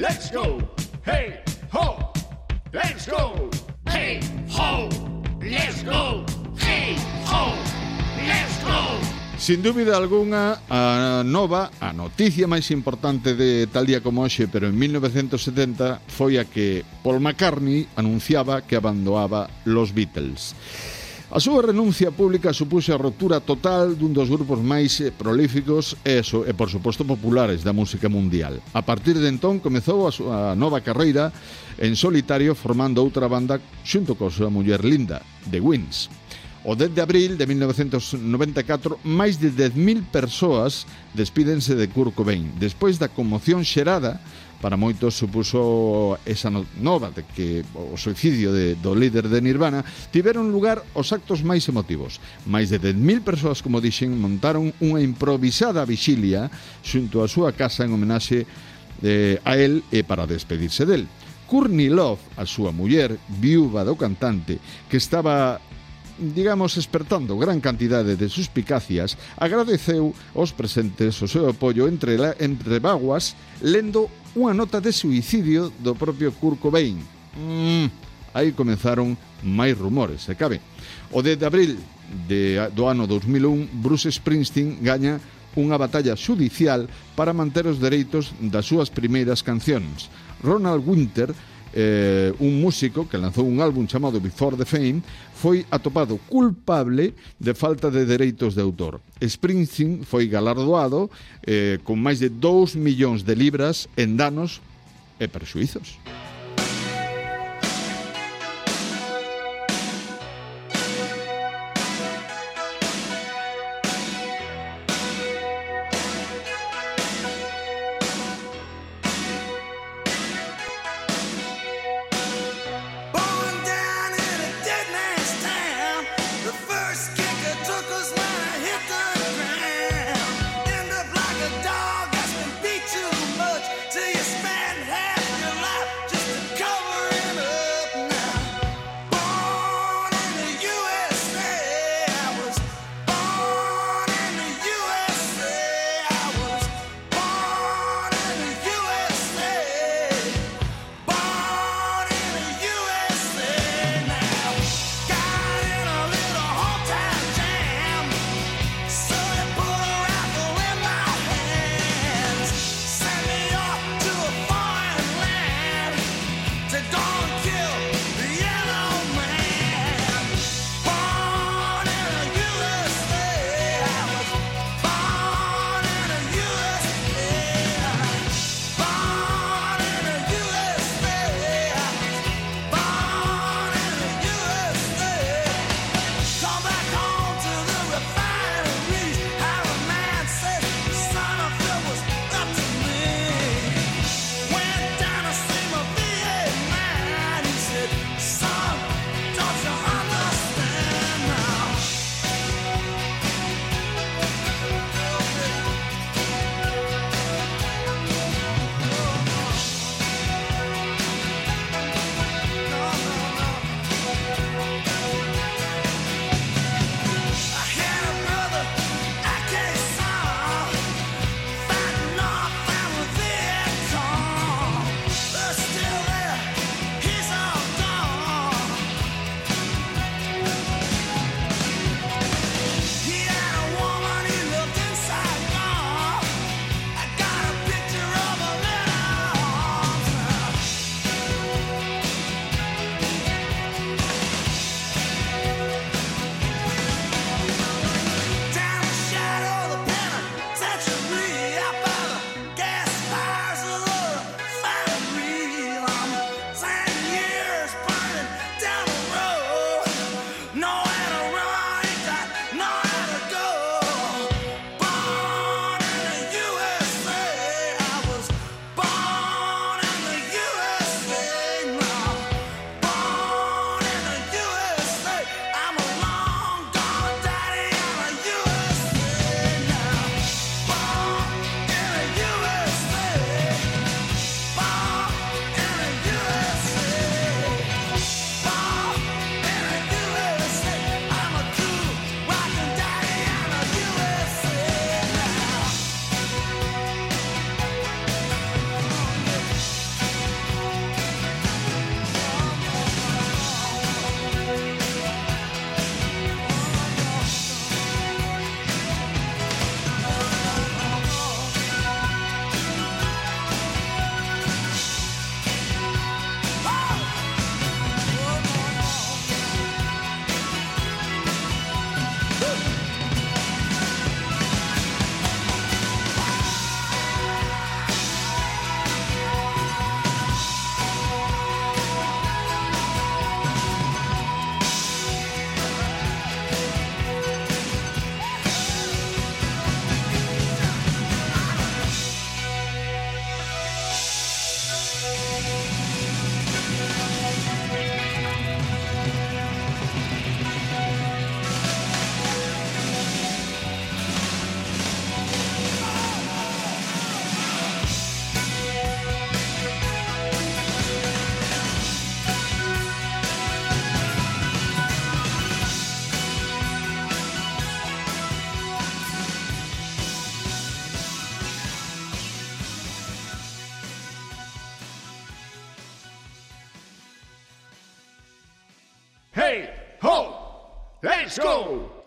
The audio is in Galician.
Let's go. Hey, ho. Let's go. Hey, ho. Let's go. Hey, ho. Let's go. Sin dúbida algunha, a nova, a noticia máis importante de tal día como hoxe, pero en 1970, foi a que Paul McCartney anunciaba que abandonaba los Beatles. A súa renuncia pública supuxe a rotura total dun dos grupos máis eh, prolíficos e, so, e por suposto, populares da música mundial. A partir de entón, comezou a súa nova carreira en solitario formando outra banda xunto coa súa muller Linda, The Winds. O 10 de abril de 1994, máis de 10.000 persoas despídense de Kurt Cobain. Despois da conmoción xerada para moitos supuso esa nova de que o suicidio de, do líder de Nirvana tiveron lugar os actos máis emotivos. Máis de 10.000 persoas, como dixen, montaron unha improvisada vixilia xunto á súa casa en homenaxe eh, a él e para despedirse del. Courtney Love, a súa muller, viúva do cantante, que estaba digamos, espertando gran cantidade de suspicacias, agradeceu aos presentes o seu apoio entre, la, entre vaguas, lendo unha nota de suicidio do propio Kurt Cobain. Mm, aí comenzaron máis rumores, se cabe. O 10 de abril de, do ano 2001, Bruce Springsteen gaña unha batalla judicial para manter os dereitos das súas primeiras cancións. Ronald Winter eh, un músico que lanzou un álbum chamado Before the Fame, foi atopado culpable de falta de dereitos de autor. Springsteen foi galardoado eh, con máis de 2 millóns de libras en danos e perxuizos. Let's go!